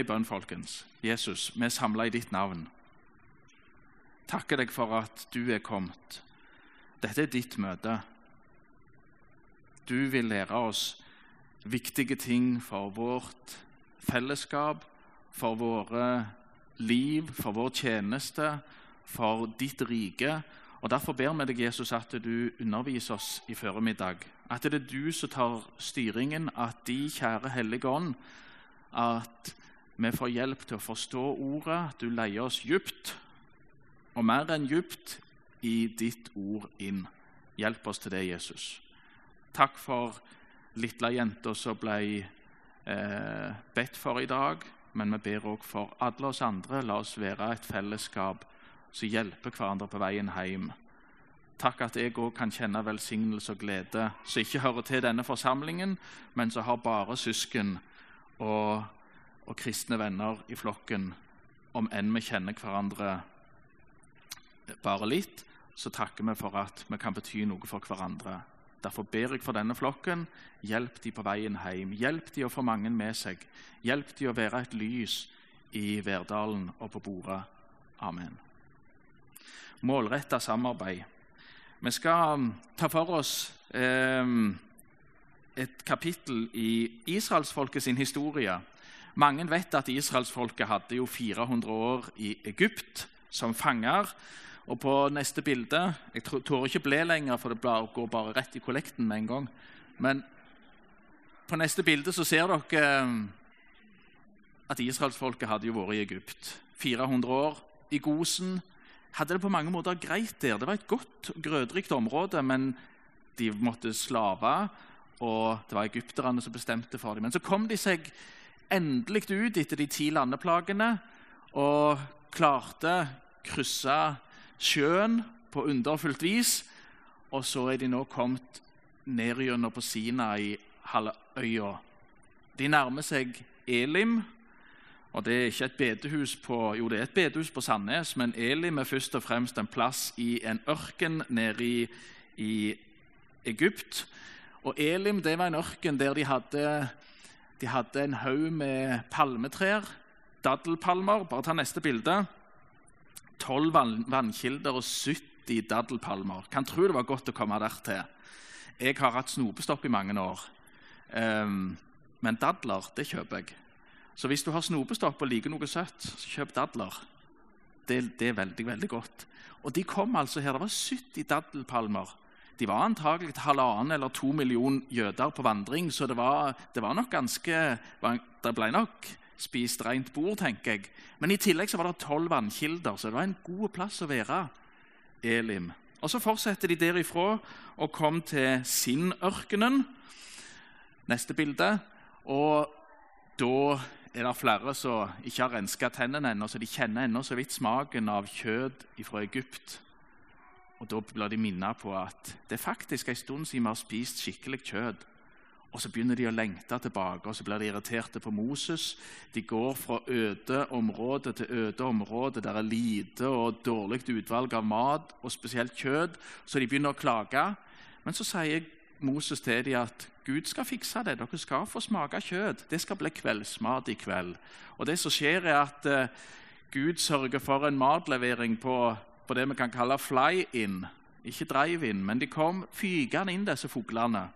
i bønn, folkens. Jesus, vi er samla i ditt navn. Takker deg for at du er kommet. Dette er ditt møte. Du vil lære oss viktige ting for vårt fellesskap, for våre liv, for vår tjeneste, for ditt rike. Og Derfor ber vi deg, Jesus, at du underviser oss i formiddag. At det er du som tar styringen, at de kjære Hellige Ånd At vi får hjelp til å forstå ordet, du leier oss djupt, og mer enn djupt, i ditt ord inn. Hjelp oss til det, Jesus. Takk for lille jenta som ble eh, bedt for i dag, men vi ber òg for alle oss andre. La oss være et fellesskap som hjelper hverandre på veien hjem. Takk at jeg òg kan kjenne velsignelse og glede, som ikke hører til denne forsamlingen, men som har bare søsken og, og kristne venner i flokken. Om enn vi kjenner hverandre bare litt, så takker vi for at vi kan bety noe for hverandre. Derfor ber jeg for denne flokken. Hjelp de på veien hjem. Hjelp de å få mange med seg. Hjelp de å være et lys i Verdalen og på bordet. Amen. Målretta samarbeid. Vi skal um, ta for oss eh, et kapittel i israelsfolket sin historie. Mange vet at israelsfolket hadde jo 400 år i Egypt som fanger. Og på neste bilde Jeg tør ikke ble lenger, for det går bare rett i kollekten med en gang. Men på neste bilde så ser dere eh, at israelsfolket hadde jo vært i Egypt. 400 år i Gosen. Hadde det på mange måter greit der. Det var et godt, grødrikt område, men de måtte slave, og det var egypterne som bestemte for dem. Men så kom de seg endelig ut etter de ti landeplagene og klarte krysse sjøen på underfullt vis. Og så er de nå kommet ned gjennom på Sinai-halvøya. De nærmer seg Elim. Og Det er ikke et bedehus på jo det er et bedehus på Sandnes, men Elim er først og fremst en plass i en ørken nede i, i Egypt. Og Elim det var en ørken der de hadde, de hadde en haug med palmetrær, daddelpalmer. Bare ta neste bilde tolv vannkilder og 70 daddelpalmer. Kan tro det var godt å komme der til. Jeg har hatt snopestopp i mange år, um, men dadler det kjøper jeg. Så hvis du har snopestopp og liker noe søtt, så kjøp dadler. Det, det, er veldig veldig godt. Og de kom altså her. Det var 70 daddelpalmer. De var antagelig halvannen eller to millioner jøder på vandring, så det var, det var ganske Det ble nok spist rent bord, tenker jeg. Men i tillegg var det tolv vannkilder, så det var en god plass å være. Elim. Og Så fortsetter de derifra og kom til Sin-ørkenen. Neste bilde. Og da er det flere som ikke har renska tennene ennå, så de kjenner ennå så vidt smaken av kjøtt fra Egypt. Og Da blir de minnet på at det er faktisk en stund siden vi har spist skikkelig kjøtt. Og Så begynner de å lengte tilbake, og så blir de irriterte på Moses. De går fra øde område til øde område. Der er lite og dårlig utvalg av mat, og spesielt kjøtt. Så de begynner å klage. Men så sier Moses til dem at Gud skal fikse det. Dere skal få smake kjøtt. Det skal bli kveldsmat i kveld. Og det som skjer, er at uh, Gud sørger for en matlevering på, på det vi kan kalle fly-in. Ikke drive-in, men de kom fygende inn, disse fuglene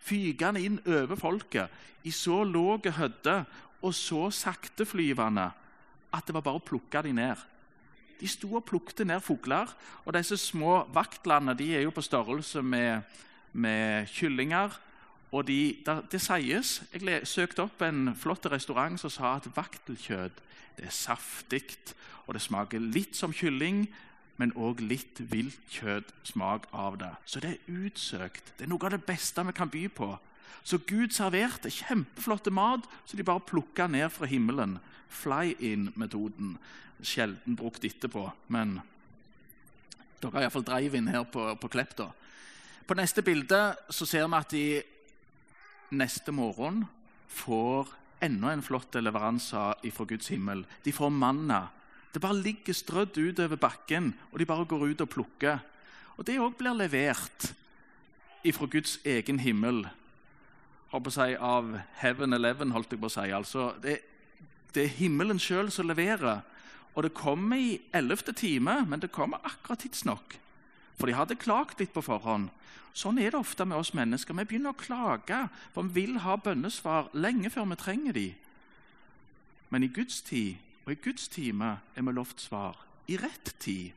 fygende inn over folket i så lav høyde og så sakteflyvende at det var bare å plukke dem ned. De sto og plukket ned fugler. Og disse små vaktlene de er jo på størrelse med, med kyllinger. Og de, det sies Jeg søkte opp en flott restaurant som sa at vaktelkjøtt er saftig, og det smaker litt som kylling, men òg litt viltkjøttsmak av det. Så det er utsøkt. Det er noe av det beste vi kan by på. Så Gud serverte kjempeflotte mat så de bare plukka ned fra himmelen. Fly-in-metoden. Sjelden brukt etterpå, men dere har iallfall drive-in her på, på Klepp. da. På neste bilde så ser vi at de neste morgen får enda en flott leveranse fra Guds himmel. De får manna det bare ligger strødd utover bakken, og de bare går ut og plukker. Og Det òg blir levert ifra Guds egen himmel. Si, av Heaven Eleven, holdt jeg på å si. Altså, det, Det er himmelen sjøl som leverer. Og det kommer i ellevte time, men det kommer akkurat tidsnok. For de hadde klagt litt på forhånd. Sånn er det ofte med oss mennesker. Vi begynner å klage, for vi vil ha bønnesvar lenge før vi trenger dem. Men i Guds tid og i Guds time er vi lovt svar. I rett tid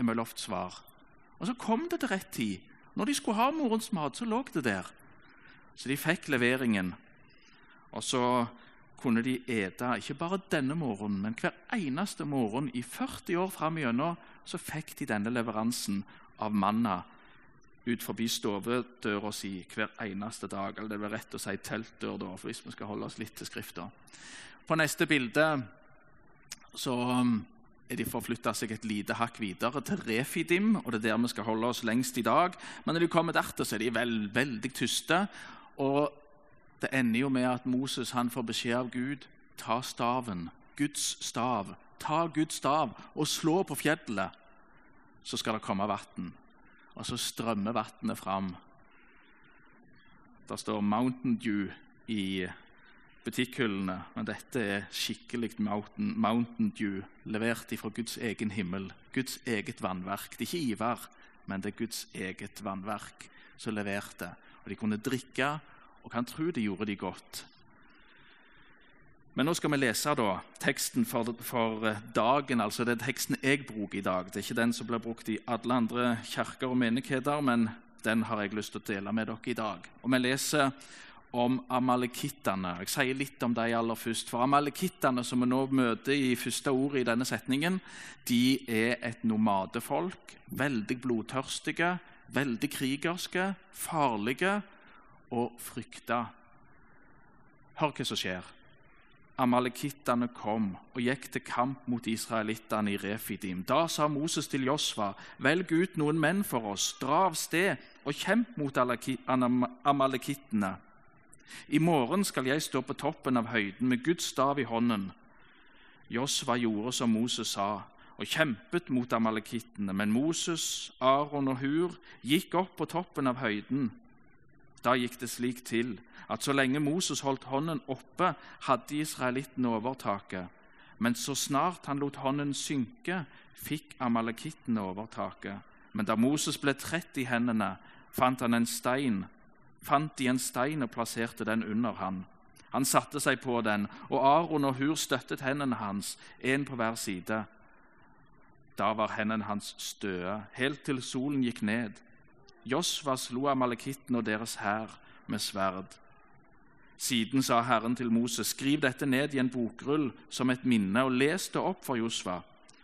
er vi lovt svar. Og så kom det til rett tid. Når de skulle ha morens mat, så lå det der. Så de fikk leveringen. Og så kunne de ete ikke bare denne morgenen, men hver eneste morgen i 40 år fram igjennom så fikk de denne leveransen av manna ut forbi stovedøra si hver eneste dag. Eller det var rett å si teltdør, da, hvis vi skal holde oss litt til Skrifta. På neste bilde så um, er de forflytta seg et lite hakk videre til Refidim, og det er der vi skal holde oss lengst i dag. Men når de kommer dertil, så er de vel, veldig tyste. Og det ender jo med at Moses han får beskjed av Gud ta staven, Guds stav. Ta Guds stav og slå på fjellet, så skal det komme vann. Og så strømmer vannet fram. Det står 'Mountain Dew' i butikkhyllene, men dette er skikkelig mountain, mountain Dew levert fra Guds egen himmel. Guds eget vannverk. Det er ikke Ivar, men det er Guds eget vannverk som leverte. Og De kunne drikke og kan tro det gjorde de godt. Men nå skal vi lese da, teksten for, for, dagen. altså Det er teksten jeg bruker i dag. Det er ikke den som blir brukt i alle andre kirker og menigheter, men den har jeg lyst til å dele med dere i dag. Og Vi leser om amalekittene. Jeg sier litt om dem aller først. For amalekittene, som vi nå møter i første ordet i denne setningen, de er et nomadefolk. Veldig blodtørstige, veldig krigerske, farlige og frykta. Hør hva som skjer. Amalekittene kom og gikk til kamp mot israelittene i Refidim. Da sa Moses til Josva.: Velg ut noen menn for oss, dra av sted og kjemp mot amalekittene. I morgen skal jeg stå på toppen av høyden med Guds stav i hånden. Josva gjorde som Moses sa, og kjempet mot amalekittene. Men Moses, Aron og Hur gikk opp på toppen av høyden. Da gikk det slik til at så lenge Moses holdt hånden oppe, hadde israelittene overtaket. Men så snart han lot hånden synke, fikk amalekittene overtaket. Men da Moses ble trett i hendene, fant han en stein, fant de en stein og plasserte den under han. Han satte seg på den, og Aron og Hur støttet hendene hans, én på hver side. Da var hendene hans støe, helt til solen gikk ned. Josva slo amalekitten og deres hær med sverd. Siden sa Herren til Moses, skriv dette ned i en bokrull som et minne, og les det opp for Josva.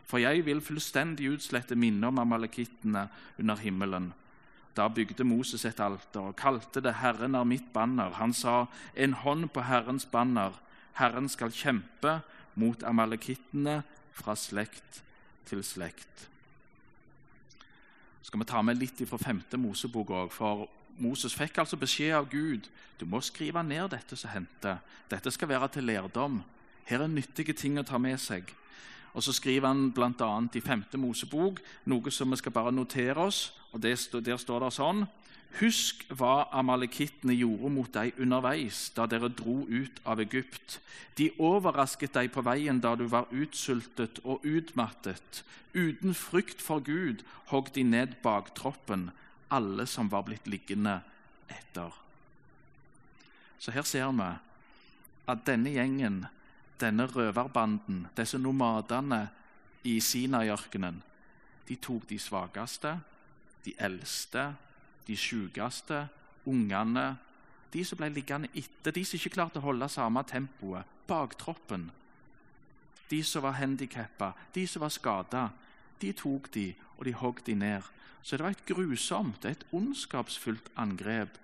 For jeg vil fullstendig utslette minnet om amalekittene under himmelen. Da bygde Moses et alter og kalte det 'Herren er mitt banner'. Han sa, 'En hånd på Herrens banner'. Herren skal kjempe mot amalekittene fra slekt til slekt skal vi ta med litt fra femte Mosebok òg. For Moses fikk altså beskjed av Gud du må skrive ned dette som hendte. Dette skal være til lærdom. Her er nyttige ting å ta med seg. Og Så skriver han bl.a. i 5. Mosebok noe som vi skal bare notere oss. og Der står det sånn Husk hva amalekittene gjorde mot deg underveis da dere dro ut av Egypt. De overrasket deg på veien da du var utsultet og utmattet. Uten frykt for Gud hogg de ned baktroppen, alle som var blitt liggende etter. Så her ser vi at denne gjengen, denne røverbanden, disse nomadene i Sinai-ørkenen, de tok de svakeste, de eldste de sykeste, ungene, de som ble liggende etter, de som ikke klarte å holde samme tempoet, baktroppen. De som var handikappa, de som var skada, de tok de, og de hogg de ned. Så det var et grusomt, et ondskapsfullt angrep.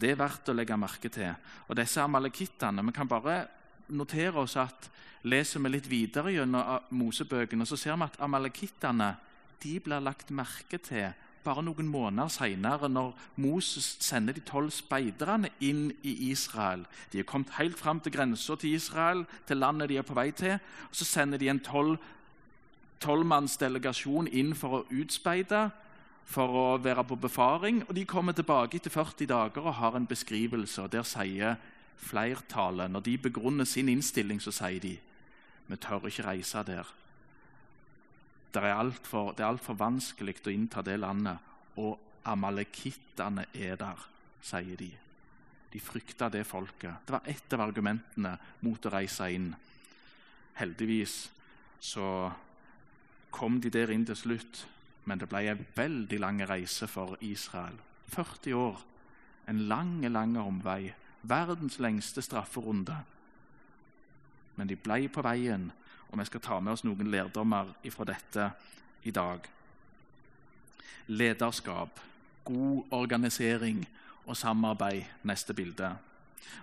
Det er verdt å legge merke til. Og disse amalekittene Vi kan bare notere oss at leser vi litt videre gjennom Mosebøkene, så ser vi at amalekittene blir lagt merke til bare noen måneder senere, når Moses sender de tolv speiderne inn i Israel. De er kommet helt fram til grensa til Israel, til landet de er på vei til. og Så sender de en tolvmannsdelegasjon inn for å utspeide, for å være på befaring. og De kommer tilbake etter 40 dager og har en beskrivelse. og Der sier flertallet, når de begrunner sin innstilling, så sier de vi tør ikke reise der. Det er altfor alt vanskelig å innta det landet, og amalekittene er der, sier de. De frykta det folket. Det var ett av argumentene mot å reise inn. Heldigvis så kom de der inn til slutt, men det ble en veldig lang reise for Israel. 40 år. En lang, lang omvei. Verdens lengste strafferunde. Men de ble på veien, og vi skal ta med oss noen lærdommer fra dette i dag. Lederskap, god organisering og samarbeid. Neste bilde.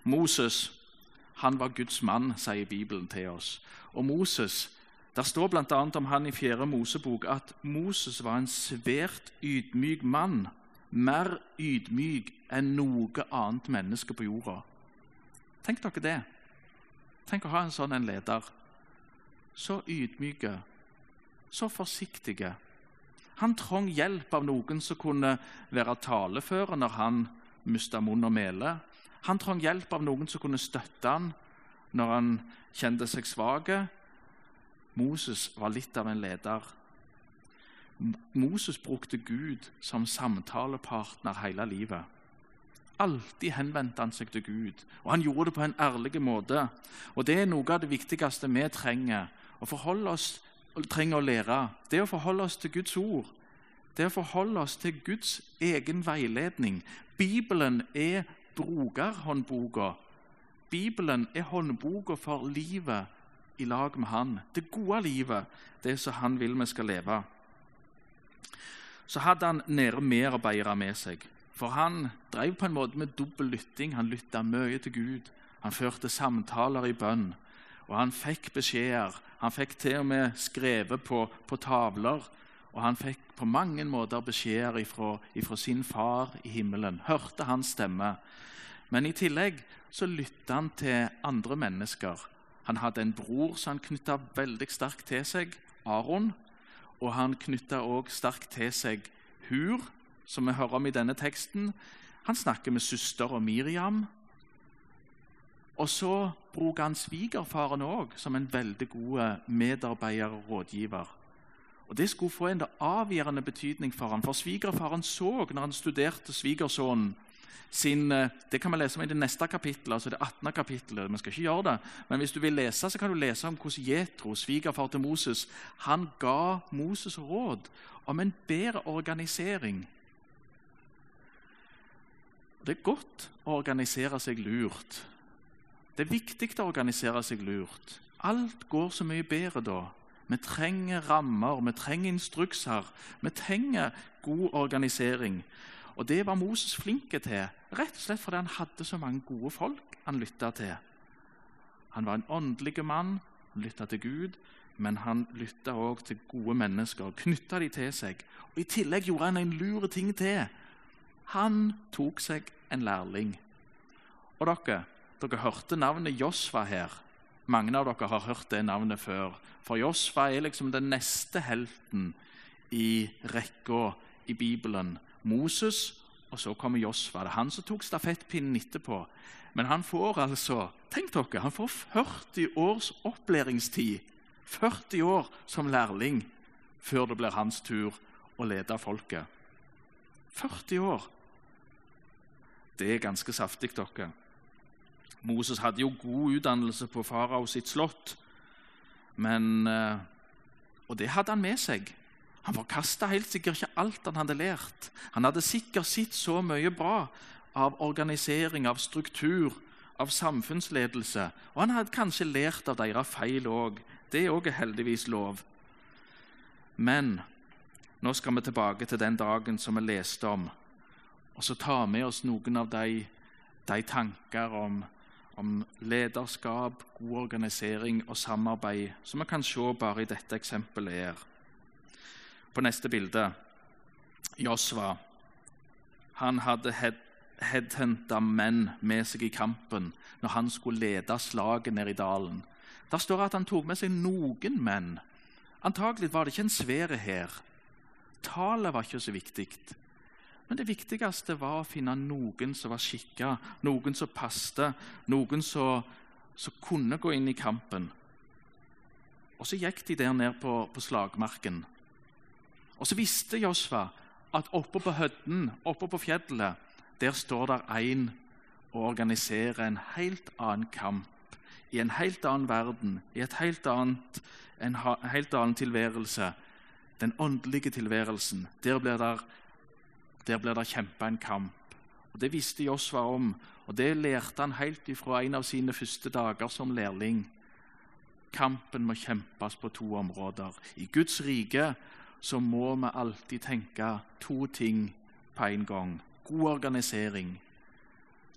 Moses han var Guds mann, sier Bibelen til oss. Og Moses, Der står bl.a. om han i 4. Mosebok at Moses var en svært ydmyk mann. Mer ydmyk enn noe annet menneske på jorda. Tenk dere det. Tenk å ha en sånn en leder. Så ydmyke, så forsiktige. Han trong hjelp av noen som kunne være talefører når han mista munn og mæle. Han trong hjelp av noen som kunne støtte han når han kjente seg svak. Moses var litt av en leder. Moses brukte Gud som samtalepartner hele livet. Alltid henvendte han seg til Gud, og han gjorde det på en ærlig måte. Og Det er noe av det viktigste vi trenger å forholde oss trenger å lære. Det å forholde oss til Guds ord. Det å forholde oss til Guds egen veiledning. Bibelen er brukerhåndboka. Bibelen er håndboka for livet i lag med Han. Det gode livet, det som Han vil vi skal leve. Så hadde han nære medarbeidere med seg. For han drev på en måte med dobbel lytting. Han lytta mye til Gud. Han førte samtaler i bønn. Og han fikk beskjeder. Han fikk til og med skrevet på, på tavler. Og han fikk på mange måter beskjeder ifra sin far i himmelen. Hørte hans stemme. Men i tillegg så lytta han til andre mennesker. Han hadde en bror som han knytta veldig sterkt til seg, Aron. Og han knytta òg sterkt til seg Hur, som vi hører om i denne teksten. Han snakker med søster og Miriam. Og så bruker han svigerfaren òg som en veldig god medarbeider og rådgiver. Og Det skulle få en avgjørende betydning for ham, for svigerfaren så, når han studerte svigersønnen sin eh, Det kan vi lese om i det neste kapittelet, altså det 18. kapittelet. Vi skal ikke gjøre det, men hvis du vil lese, så kan du lese om hvordan Jetro, svigerfar til Moses, han ga Moses råd om en bedre organisering det er godt å organisere seg lurt. Det er viktig å organisere seg lurt. Alt går så mye bedre da. Vi trenger rammer, vi trenger instrukser, vi trenger god organisering. Og Det var Moses flink til, rett og slett fordi han hadde så mange gode folk han lytta til. Han var en åndelig mann, han lytta til Gud, men han lytta òg til gode mennesker, knytta de til seg. Og I tillegg gjorde han en lur ting til. Han tok seg en lærling. Og dere, dere hørte navnet Josfa her. Mange av dere har hørt det navnet før. For Josfa er liksom den neste helten i rekka i Bibelen. Moses, og så kommer Josfa. Det er han som tok stafettpinnen etterpå. Men han får altså tenk dere, han får 40 års opplæringstid. 40 år som lærling før det blir hans tur å lede folket. 40 år. Det er ganske saftig, dere. Moses hadde jo god utdannelse på farao sitt slott, men, eh, og det hadde han med seg. Han forkasta helt sikkert ikke alt han hadde lært. Han hadde sikkert sett så mye bra av organisering, av struktur, av samfunnsledelse. Og han hadde kanskje lært av deres feil òg. Det er òg heldigvis lov. Men nå skal vi tilbake til den dagen som vi leste om, og så ta med oss noen av de, de tanker om, om, lederskap, god organisering og samarbeid som vi kan se bare i dette eksempelet her. På neste bilde Josva. Han hadde headhunta menn med seg i kampen når han skulle lede slaget ned i dalen. Der står det at han tok med seg noen menn. Antagelig var det ikke en svær hær. Tallet var ikke så viktig. Men det viktigste var å finne noen som var skikka, noen som passte, noen som, som, kunne gå inn i kampen. Og så gikk de der ned på, på slagmarken. Og så visste Josfa at oppe på høyden, oppe på fjellet, der står der en og organiserer en helt annen kamp. I en helt annen verden, i helt annet, en helt annen tilværelse. Den åndelige tilværelsen. Der blir det der blir der kjempa en kamp. Og Det visste Josva om, og det lærte han helt ifra en av sine første dager som lærling. Kampen må kjempes på to områder. I Guds rike så må vi alltid tenke to ting på en gang. God organisering.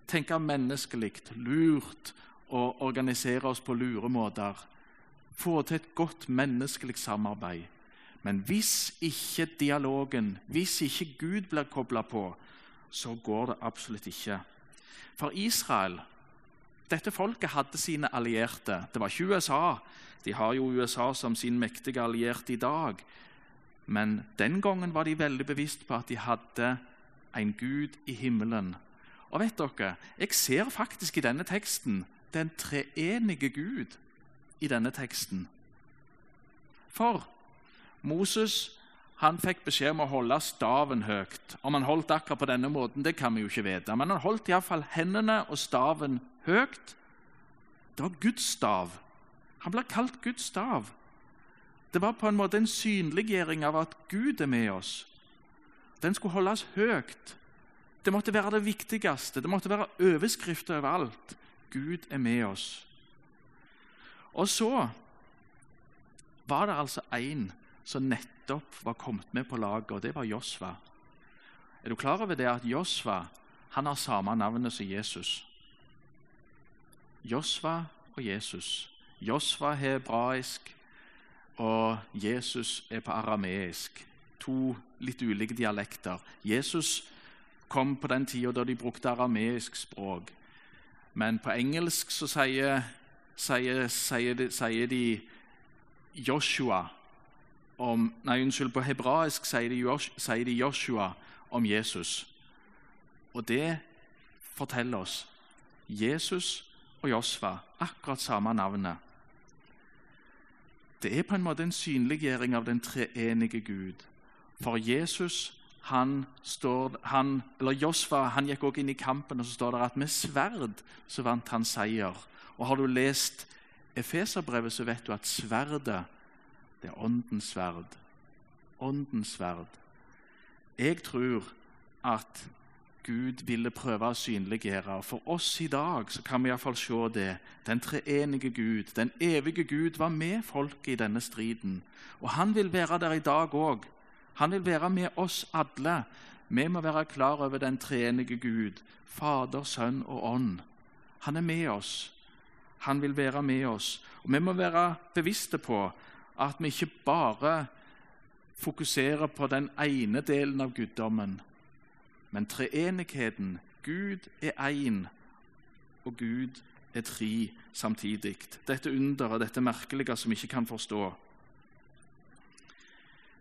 Tenke menneskelig, lurt og organisere oss på lure måter. Få til et godt menneskelig samarbeid. Men hvis ikke dialogen, hvis ikke Gud blir kobla på, så går det absolutt ikke. For Israel, dette folket, hadde sine allierte. Det var ikke USA. De har jo USA som sin mektige allierte i dag. Men den gangen var de veldig bevisst på at de hadde en Gud i himmelen. Og vet dere, Jeg ser faktisk i denne teksten den treenige Gud i denne teksten. For Moses han fikk beskjed om å holde staven høyt. Om han holdt akkurat på denne måten, det kan vi jo ikke vite. Men han holdt iallfall hendene og staven høyt. Det var Guds stav. Han ble kalt Guds stav. Det var på en måte en synliggjøring av at Gud er med oss. Den skulle holdes høyt. Det måtte være det viktigste. Det måtte være overskrifter overalt. Gud er med oss. Og så var det altså én som nettopp var kommet med på laget, og det var Josva. Er du klar over det at Josva han har samme navnet som Jesus? Josva og Jesus. Josva hebraisk, og Jesus er på arameisk. To litt ulike dialekter. Jesus kom på den tida da de brukte arameisk språk. Men på engelsk så sier, sier, sier, de, sier de Joshua om Nei, unnskyld, på hebraisk sier de, Joshua om Jesus. Og det forteller oss Jesus og Josva, akkurat samme navnet. Det er på en måte en synliggjøring av den treenige Gud. For Jesus han står, han, eller Josfa han gikk også inn i kampen, og så står det at med sverd så vant han seier. Og Har du lest Efeserbrevet, så vet du at sverdet det er åndens sverd. Åndens sverd. Jeg tror at Gud ville prøve å synliggjøre. For oss i dag så kan vi iallfall se det. Den treenige Gud, den evige Gud, var med folket i denne striden. Og han vil være der i dag òg. Han vil være med oss alle. Vi må være klar over den treenige Gud, Fader, Sønn og Ånd. Han er med oss. Han vil være med oss. Og Vi må være bevisste på at vi ikke bare fokuserer på den ene delen av guddommen, men treenigheten. Gud er én, og Gud er tre samtidig. Dette underet, dette merkelige som vi ikke kan forstå.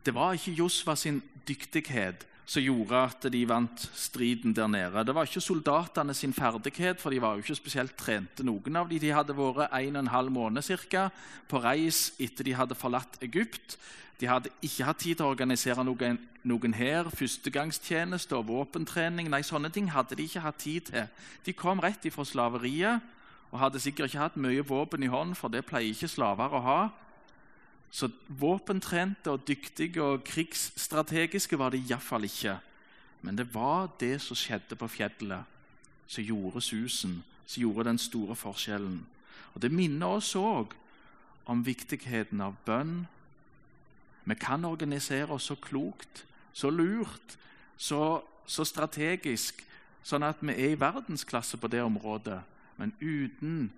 Det var ikke Josva sin dyktighet som gjorde at de vant striden der nede. Det var ikke soldatene sin ferdighet, for de var jo ikke spesielt trente. Noen av dem de hadde vært en og en halv måned cirka, på reis etter de hadde forlatt Egypt. De hadde ikke hatt tid til å organisere noen, noen her, førstegangstjeneste og våpentrening. Nei, sånne ting hadde de ikke hatt tid til. De kom rett ifra slaveriet og hadde sikkert ikke hatt mye våpen i hånd, for det pleier ikke slaver å ha. Så våpentrente og dyktige og krigsstrategiske var de iallfall ikke. Men det var det som skjedde på fjellet, som gjorde susen, som gjorde den store forskjellen. Og Det minner oss òg om viktigheten av bønn. Vi kan organisere oss så klokt, så lurt, så, så strategisk, sånn at vi er i verdensklasse på det området, men uten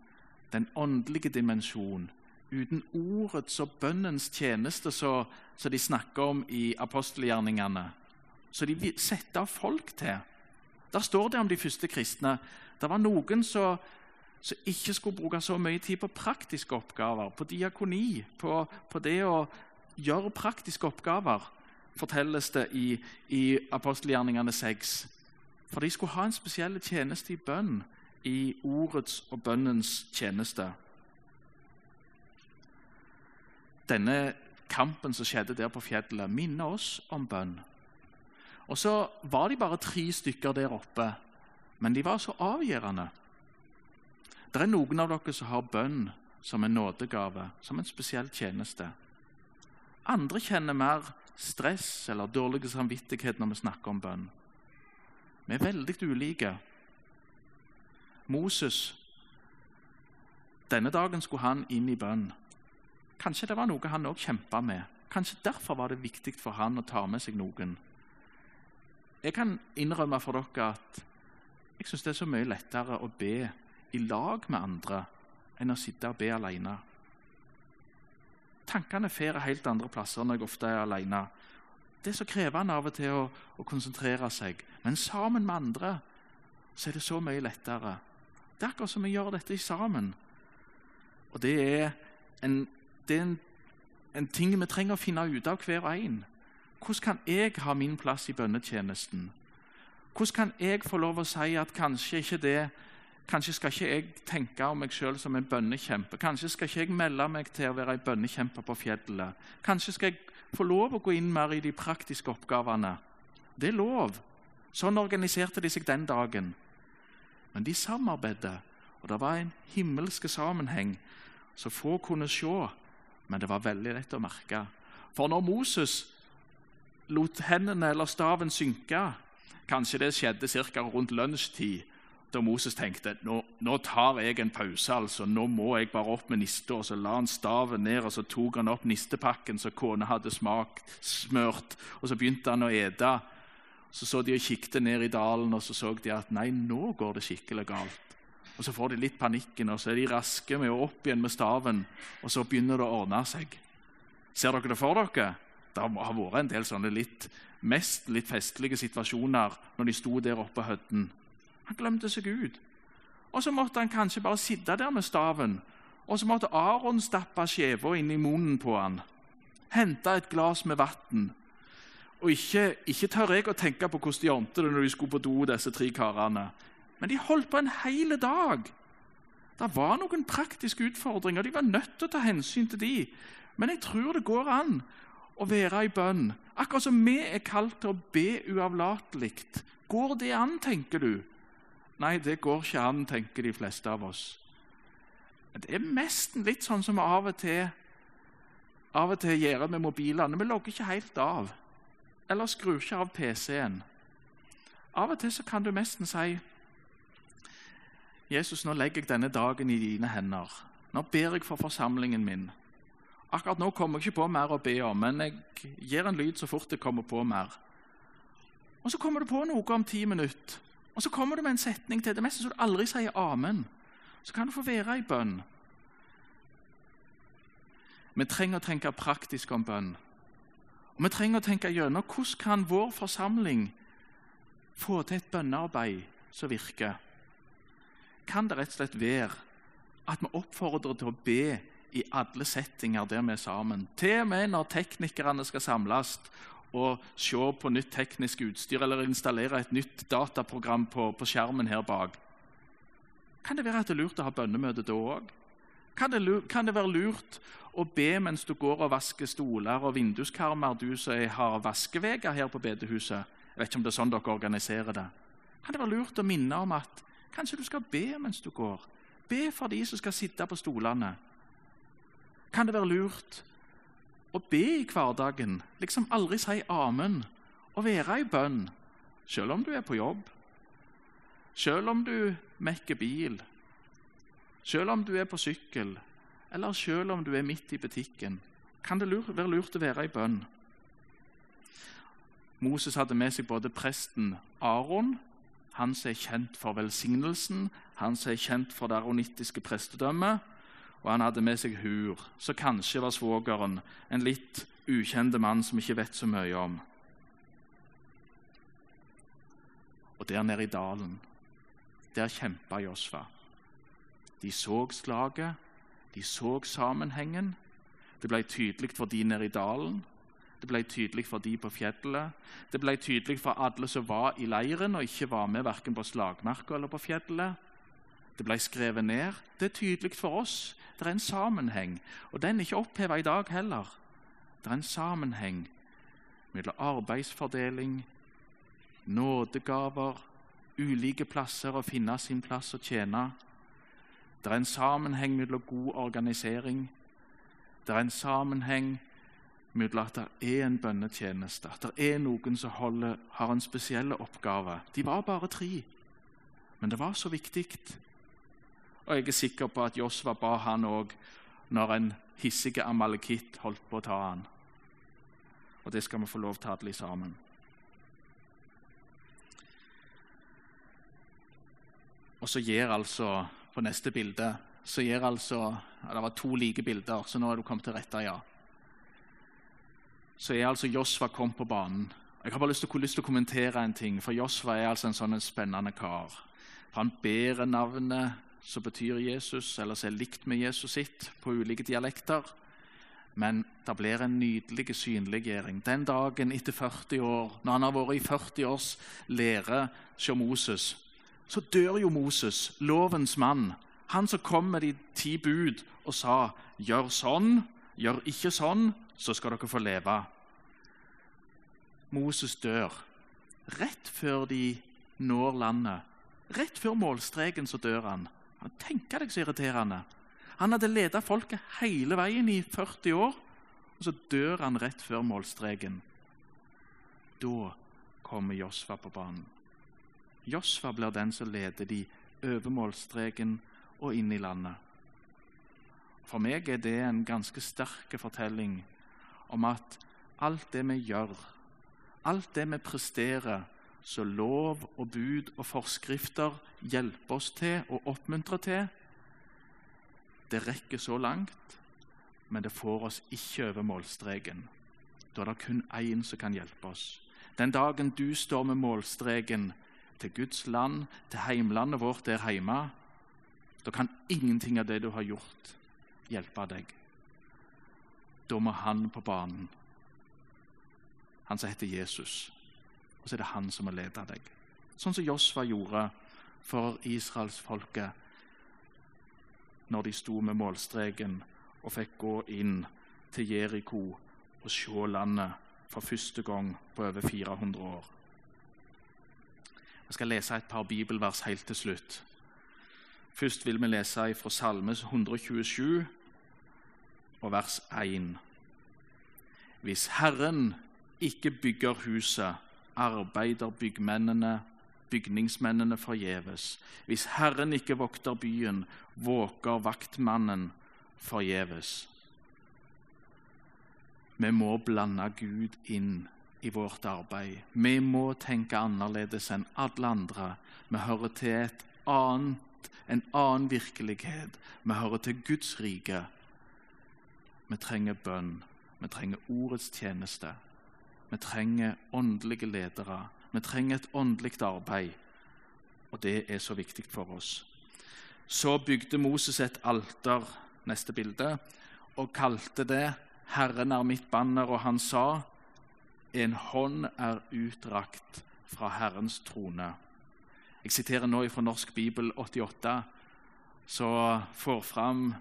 den åndelige dimensjonen uten ordets og bønnens tjeneste, som de snakker om i apostelgjerningene. Så de setter av folk til. Der står det om de første kristne. Det var noen som, som ikke skulle bruke så mye tid på praktiske oppgaver, på diakoni, på, på det å gjøre praktiske oppgaver. fortelles det i, i apostelgjerningene 6. For de skulle ha en spesiell tjeneste i bønn, i ordets og bønnens tjeneste. Denne kampen som skjedde der på fjellet, minner oss om bønn. Og så var de bare tre stykker der oppe, men de var så avgjørende. Det er noen av dere som har bønn som en nådegave, som en spesiell tjeneste. Andre kjenner mer stress eller dårlig samvittighet når vi snakker om bønn. Vi er veldig ulike. Moses Denne dagen skulle han inn i bønn. Kanskje det var noe han òg kjempa med. Kanskje derfor var det viktig for han å ta med seg noen. Jeg kan innrømme for dere at jeg syns det er så mye lettere å be i lag med andre enn å sitte og be alene. Tankene fer helt andre plasser når jeg ofte er alene. Det er så krevende av og til å, å konsentrere seg. Men sammen med andre så er det så mye lettere. Det er akkurat som vi gjør dette sammen. Og det er en, det er en, en ting vi trenger å finne ut av hver og en. Hvordan kan jeg ha min plass i bønnetjenesten? Hvordan kan jeg få lov å si at kanskje ikke det Kanskje skal ikke jeg tenke om meg sjøl som en bønnekjempe. Kanskje skal ikke jeg melde meg til å være en bønnekjempe på fjellet. Kanskje skal jeg få lov å gå inn mer i de praktiske oppgavene. Det er lov. Sånn organiserte de seg den dagen. Men de samarbeidet, og det var en himmelske sammenheng Så få kunne se. Men det var veldig lett å merke. For når Moses lot hendene eller staven synke. Kanskje det skjedde ca. rundt lunsjtid, da Moses tenkte nå, nå tar jeg en pause. altså, Nå må jeg bare opp med nista. Så la han staven ned og så tok han opp nistepakken som kona hadde smakt, smørt. og Så begynte han å ete. Så så de og kikket ned i dalen og så så de at nei, nå går det skikkelig galt. Og Så får de litt panikken, og så er de raske med å opp igjen med staven. Og så begynner det å ordne seg. Ser dere det for dere? det har vært en del sånne litt, mest litt festlige situasjoner når de sto der oppe på høtten. Han glemte seg ut. Og så måtte han kanskje bare sitte der med staven. Og så måtte Aron stappe skjeva inn i munnen på han. Hente et glass med vann. Og ikke, ikke, tør jeg å tenke på hvordan de ordnet det når de skulle på do, disse tre karene. Men de holdt på en hel dag. Det var noen praktiske utfordringer. De var nødt til å ta hensyn til de. Men jeg tror det går an å være i bønn. Akkurat som vi er kalt til å be uavlatelig. Går det an, tenker du? Nei, det går ikke an, tenker de fleste av oss. Det er nesten litt sånn som vi av og til av og til gjør med mobilene. Vi logger ikke helt av. Eller skrur ikke av PC-en. Av og til kan du nesten si Jesus, nå legger jeg denne dagen i dine hender. Nå ber jeg for forsamlingen min. Akkurat nå kommer jeg ikke på mer å be om, men jeg gir en lyd så fort jeg kommer på mer. Og Så kommer du på noe om ti minutter, og så kommer du med en setning til. Det meste så du aldri sier amen. Så kan du få være i bønn. Vi trenger å tenke praktisk om bønn. Og vi trenger å tenke gjennom hvordan kan vår forsamling få til et bønnearbeid som virker. Kan det rett og slett være at vi oppfordrer til å be i alle settinger der vi er sammen. Til og med når teknikerne skal samles og se på nytt teknisk utstyr eller installere et nytt dataprogram på, på skjermen her bak. Kan det være at det er lurt å ha bønnemøte da òg? Kan, kan, det være lurt å be mens du går og vasker stoler og vinduskarmer, du som har vaskeveger her på bedehuset? Jeg vet ikke om det er sånn dere organiserer det. Kan det være lurt å minne om at kanskje du skal be mens du går? Be for de som skal sitte på stolene kan det være lurt å be i hverdagen, liksom aldri si amen, og være i bønn, selv om du er på jobb, selv om du mekker bil, selv om du er på sykkel, eller selv om du er midt i butikken. Kan det være lurt å være i bønn? Moses hadde med seg både presten Aron, han som er kjent for velsignelsen, han som er kjent for det aronittiske prestedømmet, og han hadde med seg Hur, så kanskje var svogeren en litt ukjente mann som ikke vet så mye om. Og der nede i dalen, der kjempa Josfa. De så slaget, de så sammenhengen. Det ble tydelig for de nede i dalen. Det ble tydelig for de på fjellet. Det ble tydelig for alle som var i leiren og ikke var med verken på slagmarka eller på fjellet. Det ble skrevet ned. Det er tydelig for oss. Det er en sammenheng, og den er ikke oppheva i dag heller. Det er en sammenheng mellom arbeidsfordeling, nådegaver, ulike plasser å finne sin plass og tjene. Det er en sammenheng mellom god organisering. Det er en sammenheng mellom at det er en bønnetjeneste, at det er noen som holder, har en spesiell oppgave. De var bare tre, men det var så viktig. Og jeg er sikker på at Josva ba han òg når en hissig amalekitt holdt på å ta han. Og det skal vi få lov til alle sammen. Og så gir altså på neste bilde så gir altså, Det var to like bilder, så nå er du kommet til rette, ja. Så er altså Josva kommet på banen. Jeg har bare lyst til, lyst til, å kommentere en ting, for Josva er altså en sånn spennende kar. Han bærer navnet som betyr Jesus, eller som er likt med Jesus sitt, på ulike dialekter. Men det blir en nydelig synliggjøring. Den dagen etter 40 år, når han har vært i 40 års lære hos Moses, så dør jo Moses, lovens mann. Han som kom med de ti bud og sa 'gjør sånn, gjør ikke sånn, så skal dere få leve'. Moses dør rett før de når landet. Rett før målstreken så dør han. Tenk deg så irriterende. Han hadde ledet folket hele veien i 40 år, og så dør han rett før målstreken. Da kommer Josfa på banen. Josfa blir den som leder de over målstreken og inn i landet. For meg er det en ganske sterk fortelling om at alt det vi gjør, alt det vi presterer, så lov og bud og forskrifter hjelper oss til og oppmuntrer til, det rekker så langt, men det får oss ikke over målstreken. Da er det kun én som kan hjelpe oss. Den dagen du står med målstreken til Guds land, til heimlandet vårt der hjemme, da kan ingenting av det du har gjort, hjelpe deg. Da må han på banen. Han som heter Jesus. Og så er det han som må lede deg. Sånn som Josfa gjorde for israelsfolket når de sto med målstreken og fikk gå inn til Jeriko og se landet for første gang på over 400 år. Jeg skal lese et par bibelvers helt til slutt. Først vil vi lese fra Salme 127 og vers 1. Hvis Herren ikke bygger huset, arbeider byggmennene, bygningsmennene forgjeves. Hvis Herren ikke vokter byen, våker vaktmannen forgjeves. Vi må blande Gud inn i vårt arbeid. Vi må tenke annerledes enn alle andre. Vi hører til et annet, en annen virkelighet. Vi hører til Guds rike. Vi trenger bønn. Vi trenger ordets tjeneste. Vi trenger åndelige ledere. Vi trenger et åndelig arbeid. Og det er så viktig for oss. Så bygde Moses et alter, neste bilde, og kalte det 'Herren er mitt banner', og han sa en hånd er utdrakt fra Herrens trone. Jeg siterer nå fra Norsk bibel 88, så får fram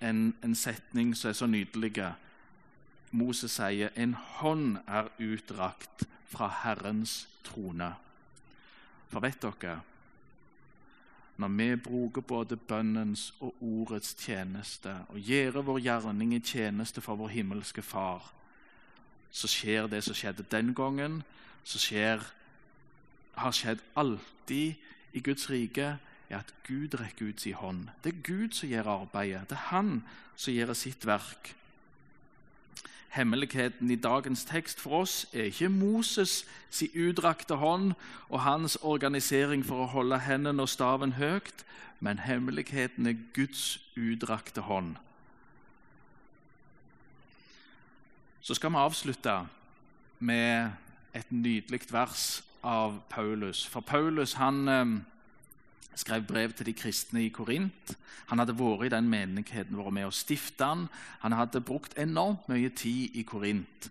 en, en setning som er så nydelig. Moses sier en hånd er utdrakt fra Herrens trone. For vet dere når vi bruker både bønnens og ordets tjeneste og gjør vår gjerning i tjeneste for vår himmelske Far, så skjer det som skjedde den gangen, som skjer, har skjedd alltid i Guds rike, er at Gud rekker ut sin hånd. Det er Gud som gjør arbeidet. Det er Han som gjør sitt verk. Hemmeligheten i dagens tekst for oss er ikke Moses' sin utdrakte hånd og hans organisering for å holde hendene og staven høyt, men hemmeligheten er Guds utdrakte hånd. Så skal vi avslutte med et nydelig vers av Paulus. For Paulus han eh, skrev brev til de kristne i Korint. Han hadde vært i den menigheten, vært med å stifte den. Han hadde brukt enormt mye tid i Korint.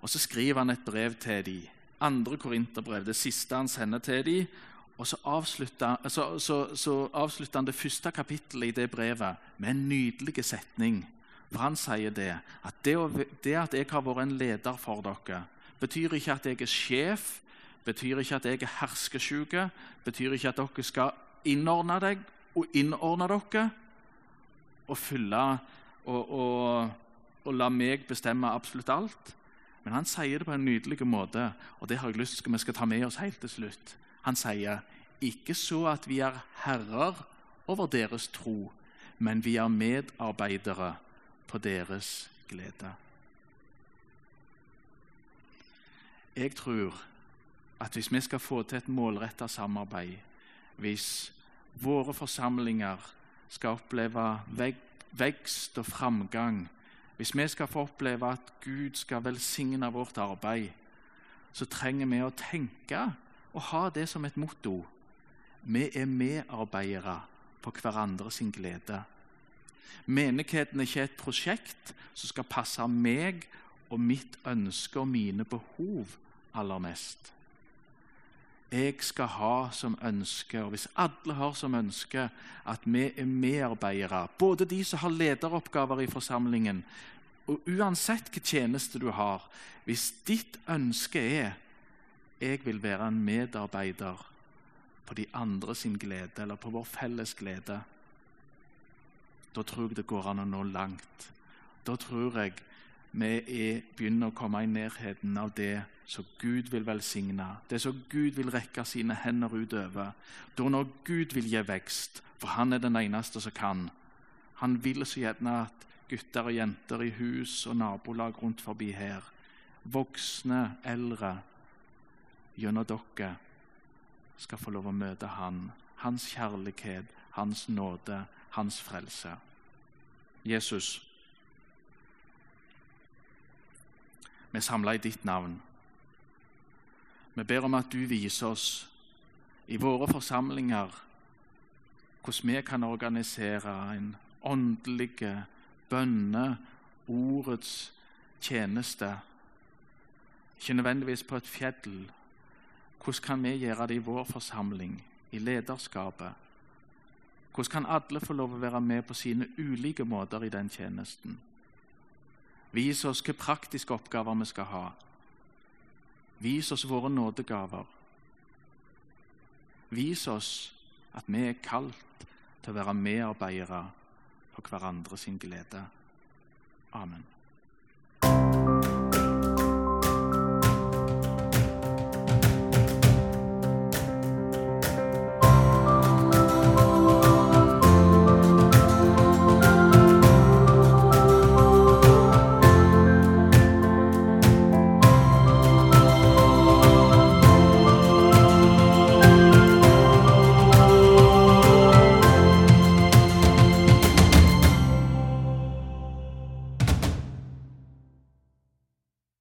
Og så skriver han et brev til dem. Andre korinterbrev, det siste han sender til dem. Og så avslutter, så, så, så avslutter, han det første kapittelet i det brevet med en nydelig setning. For han sier det at det, det at jeg har vært en leder for dere, betyr ikke at jeg er sjef, betyr ikke at jeg er herskesjuke, betyr ikke at dere skal innordne deg og innordne dere og fylle og, og, og la meg bestemme absolutt alt. Men han sier det på en nydelig måte, og det har jeg lyst til vi skal ta med oss helt til slutt. Han sier ikke så at vi er herrer over deres tro, men vi er medarbeidere på deres glede. Jeg tror at hvis vi skal få til et målrettet samarbeid, hvis våre forsamlinger skal oppleve vekst og framgang, hvis vi skal få oppleve at Gud skal velsigne vårt arbeid, så trenger vi å tenke og ha det som et motto. Vi er medarbeidere på hverandre sin glede. Menigheten er ikke et prosjekt som skal passe meg og mitt ønske og mine behov aller mest. Jeg skal ha som ønske, og hvis alle har som ønske at vi er medarbeidere, både de som har lederoppgaver i forsamlingen, og uansett hvilken tjeneste du har Hvis ditt ønske er jeg vil være en medarbeider på de andre sin glede, eller på vår felles glede, da tror jeg det går an å nå langt. Da tror jeg vi er, begynner å komme i nærheten av det som Gud vil velsigne, det som Gud vil rekke sine hender utover. Da når Gud vil gi vekst, for han er den eneste som kan. Han vil så gjerne at gutter og jenter i hus og nabolag rundt forbi her, voksne, eldre, gjennom dere skal få lov å møte Han, Hans kjærlighet, Hans nåde, Hans frelse. Jesus, vi er samla i ditt navn. Vi ber om at du viser oss i våre forsamlinger hvordan vi kan organisere en åndelig bønne, ordets tjeneste. Ikke nødvendigvis på et fjell. Hvordan kan vi gjøre det i vår forsamling, i lederskapet? Hvordan kan alle få lov å være med på sine ulike måter i den tjenesten? Vis oss hvilke praktiske oppgaver vi skal ha. Vis oss våre nådegaver. Vis oss at vi er kalt til å være medarbeidere for hverandre sin glede. Amen.